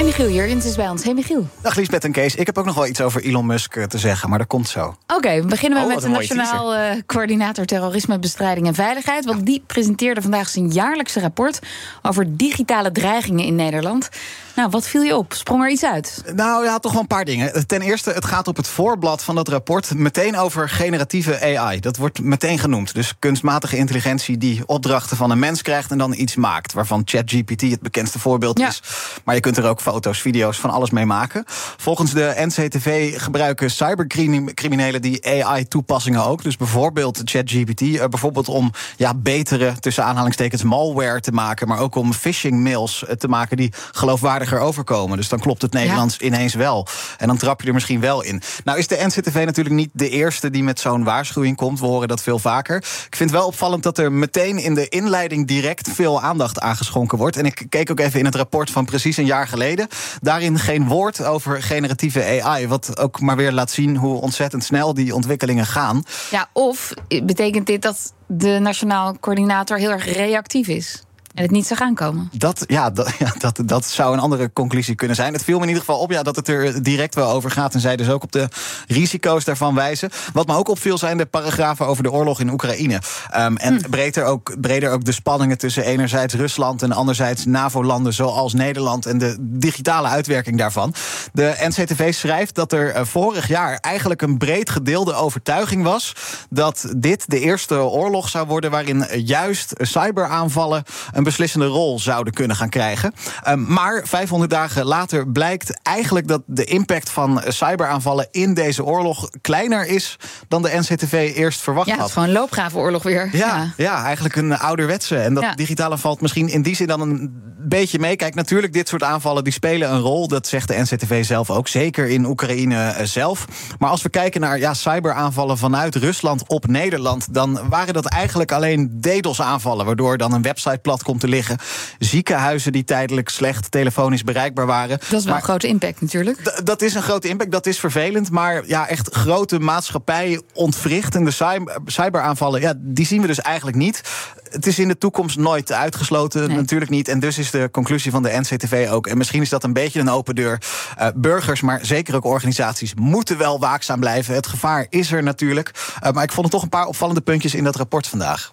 En Michiel Jurgens is bij ons. Hey Michiel. Dag Liesbeth en Kees. Ik heb ook nog wel iets over Elon Musk eh, te zeggen, maar dat komt zo. Oké, we beginnen Oh, met de Nationaal eh, Coördinator Terrorisme, Bestrijding en Veiligheid. Want die presenteerde vandaag zijn jaarlijkse rapport over digitale dreigingen in Nederland. Nou, wat viel je op? Sprong er iets uit? Nou ja, toch wel een paar dingen. Ten eerste, het gaat op het voorblad van dat rapport meteen over generatieve AI. Dat wordt meteen genoemd. Dus kunstmatige intelligentie die opdrachten van een mens krijgt en dan iets maakt. Waarvan ChatGPT het bekendste voorbeeld Ja. is. Maar je kunt er ook foto's, video's van alles mee maken. Volgens de NCTV gebruiken cybercriminelen die AI-toepassingen ook. Dus bijvoorbeeld ChatGPT. eh, bijvoorbeeld om ja, betere, tussen aanhalingstekens, malware te maken. Maar ook om phishing mails eh, te maken die overkomen. Dus dan klopt het Nederlands ineens wel. En dan trap je er misschien wel in. Nou is de NCTV natuurlijk niet de eerste die met zo'n waarschuwing komt. We horen dat veel vaker. Ik vind wel opvallend dat er meteen in de inleiding direct veel aandacht aangeschonken wordt. En ik keek ook even in het rapport van precies een jaar geleden. Daarin geen woord over generatieve AI. Wat ook maar weer laat zien hoe ontzettend snel die ontwikkelingen gaan. Ja, of betekent dit dat de Nationaal Coördinator heel erg reactief is? En het niet zou gaan komen? Dat, ja, dat, ja dat, dat zou een andere conclusie kunnen zijn. Het viel me in ieder geval op ja, dat het er direct wel over gaat. En zij dus ook op de risico's daarvan wijzen. Wat me ook opviel zijn de paragrafen over de oorlog in Oekraïne. Um, en breder, ook, breder ook de spanningen tussen enerzijds Rusland en anderzijds NAVO-landen zoals Nederland. En de digitale uitwerking daarvan. De NCTV schrijft dat er eh, vorig jaar eigenlijk een breed gedeelde overtuiging was. dat dit de eerste oorlog zou worden waarin juist cyberaanvallen een beslissende rol zouden kunnen gaan krijgen. Um, maar 500 dagen later blijkt eigenlijk dat de impact van cyberaanvallen in deze oorlog kleiner is dan de NCTV eerst verwacht Ja, het had. is gewoon een loopgravenoorlog weer. Ja, ja. eigenlijk een ouderwetse. En dat Ja. digitale valt misschien in die zin dan een beetje mee. Kijk, natuurlijk, dit soort aanvallen die spelen een rol. Dat zegt de NCTV zelf ook. Zeker in Oekraïne eh, zelf. Maar als we kijken naar ja, cyberaanvallen vanuit Rusland op Nederland... dan waren dat eigenlijk alleen DDoS-aanvallen... waardoor dan een website plat komt te liggen. Ziekenhuizen die tijdelijk slecht telefonisch bereikbaar waren. Dat is wel Maar- een grote impact natuurlijk. Dat is een grote impact, dat is vervelend. Maar ja, echt grote maatschappij ontwrichtende cyber- cyberaanvallen... Ja, die zien we dus eigenlijk niet. Het is in de toekomst nooit uitgesloten, Nee. natuurlijk niet. En dus is de conclusie van de NCTV ook... en misschien is dat een beetje een open deur... eh, burgers, maar zeker ook organisaties... moeten wel waakzaam blijven. Het gevaar is er natuurlijk. Eh, maar ik vond er toch een paar opvallende puntjes in dat rapport vandaag.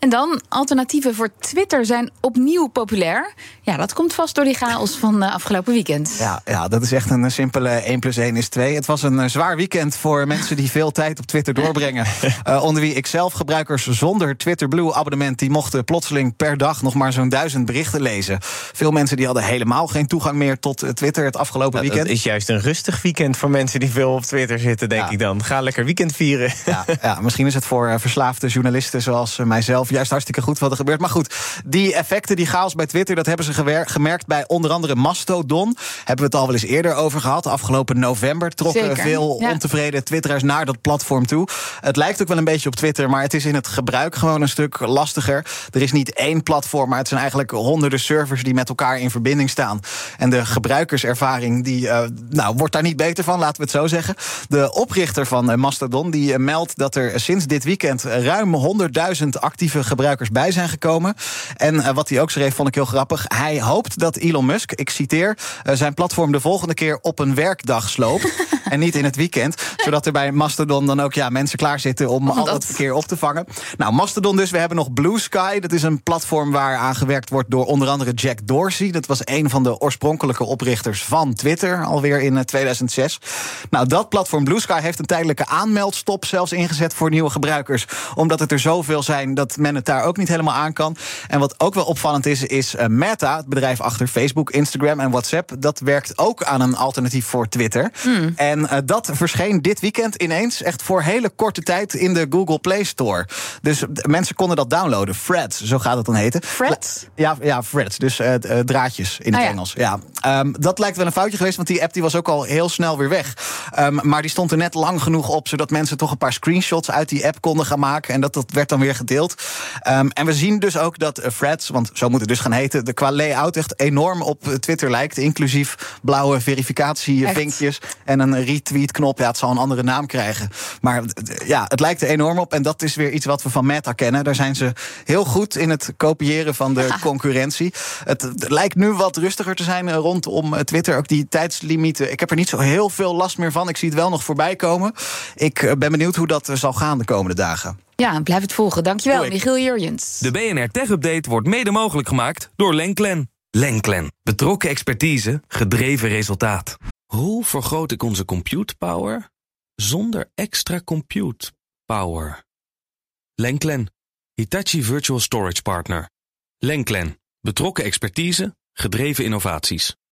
En dan, alternatieven voor Twitter zijn opnieuw populair. Ja, dat komt vast door die chaos van eh, afgelopen weekend. Ja, ja, dat is echt een eh, simpele 1 plus 1 is 2. Het was een eh, zwaar weekend voor mensen die veel tijd op Twitter doorbrengen. Eh, onder wie ik zelf, gebruikers zonder Twitter Blue abonnement... die mochten plotseling per dag nog maar zo'n duizend berichten lezen. Veel mensen die hadden helemaal geen toegang meer tot Twitter het afgelopen weekend. dat is juist een rustig weekend voor mensen die veel op Twitter zitten, denk Ja. ik dan. Ga lekker weekend vieren. Ja, ja, misschien is het voor verslaafde journalisten zoals eh, juist hartstikke goed wat er gebeurt. Maar goed, die effecten, die chaos bij Twitter, dat hebben ze gemerkt bij onder andere Mastodon. Hebben we het al wel eens eerder over gehad. Afgelopen november trokken Zeker, veel ja. ontevreden Twitteraars naar dat platform toe. Het lijkt ook wel een beetje op Twitter, maar het is in het gebruik gewoon een stuk lastiger. Er is niet één platform, maar het zijn eigenlijk honderden servers die met elkaar in verbinding staan. En de gebruikerservaring die, eh, nou, wordt daar niet beter van, laten we het zo zeggen. De oprichter van eh, Mastodon die eh, meldt dat er sinds dit weekend ruim 100.000 actieve gebruikers bij zijn gekomen. En eh, wat hij ook schreef, vond ik heel grappig. Hij hoopt dat Elon Musk, ik citeer, eh, zijn platform de volgende keer op een werkdag sloopt. en niet in het weekend. Zodat er bij Mastodon dan ook ja, mensen klaar zitten om al dat- dat verkeer op te vangen. Nou, Mastodon dus. We hebben nog Blue Sky. Dat is een platform waar aangewerkt wordt door onder andere Jack Dorsey. Dat was een van de oorspronkelijke oprichters van Twitter, alweer in eh, 2006. Nou, dat platform Blue Sky heeft een tijdelijke aanmeldstop zelfs ingezet voor nieuwe gebruikers. Omdat het er zoveel zijn dat men het daar ook niet helemaal aan kan. En wat ook wel opvallend is, is eh, Meta, het bedrijf achter Facebook, Instagram en WhatsApp. Dat werkt ook aan een alternatief voor Twitter. En eh, dat verscheen dit weekend ineens echt voor hele korte tijd in de Google Play Store. Dus mensen konden dat downloaden. Threads, zo gaat het dan heten. Threads? Ja, ja Threads. Dus eh, eh, draadjes in Ah, het ja. Engels. Ja. Um, dat lijkt wel een foutje geweest, want die app die was ook al heel snel weer weg. Um, maar die stond er net lang genoeg op, zodat mensen toch een paar screenshots uit die app konden gaan maken. En dat, dat werd dan weer gedeeld. Um, en we zien dus ook dat uh, threads, want zo moet het dus gaan heten, de qua layout echt enorm op Twitter lijkt. Inclusief blauwe verificatievinkjes en een retweet-knop. Ja, het zal een andere naam krijgen. Maar ja, het lijkt er enorm op. En dat is weer iets wat we van Meta kennen. Daar zijn ze heel goed in het kopiëren van de concurrentie. Het, het lijkt nu wat rustiger te zijn rondom eh, Twitter. Ook die tijdslimieten. Ik heb er niet zo heel veel last meer van. Ik zie het wel nog voorbij komen. Ik eh, ben benieuwd hoe dat eh, zal gaan de komende dagen. Ja, blijf het volgen. Dankjewel, Michiel Jurjens. De BNR Tech Update wordt mede mogelijk gemaakt door Lenklen. Lenklen. Betrokken expertise, gedreven resultaat. Hoe vergroot ik onze compute power zonder extra compute power? Lenklen. Hitachi Virtual Storage Partner. Lenklen. Betrokken expertise, gedreven innovaties.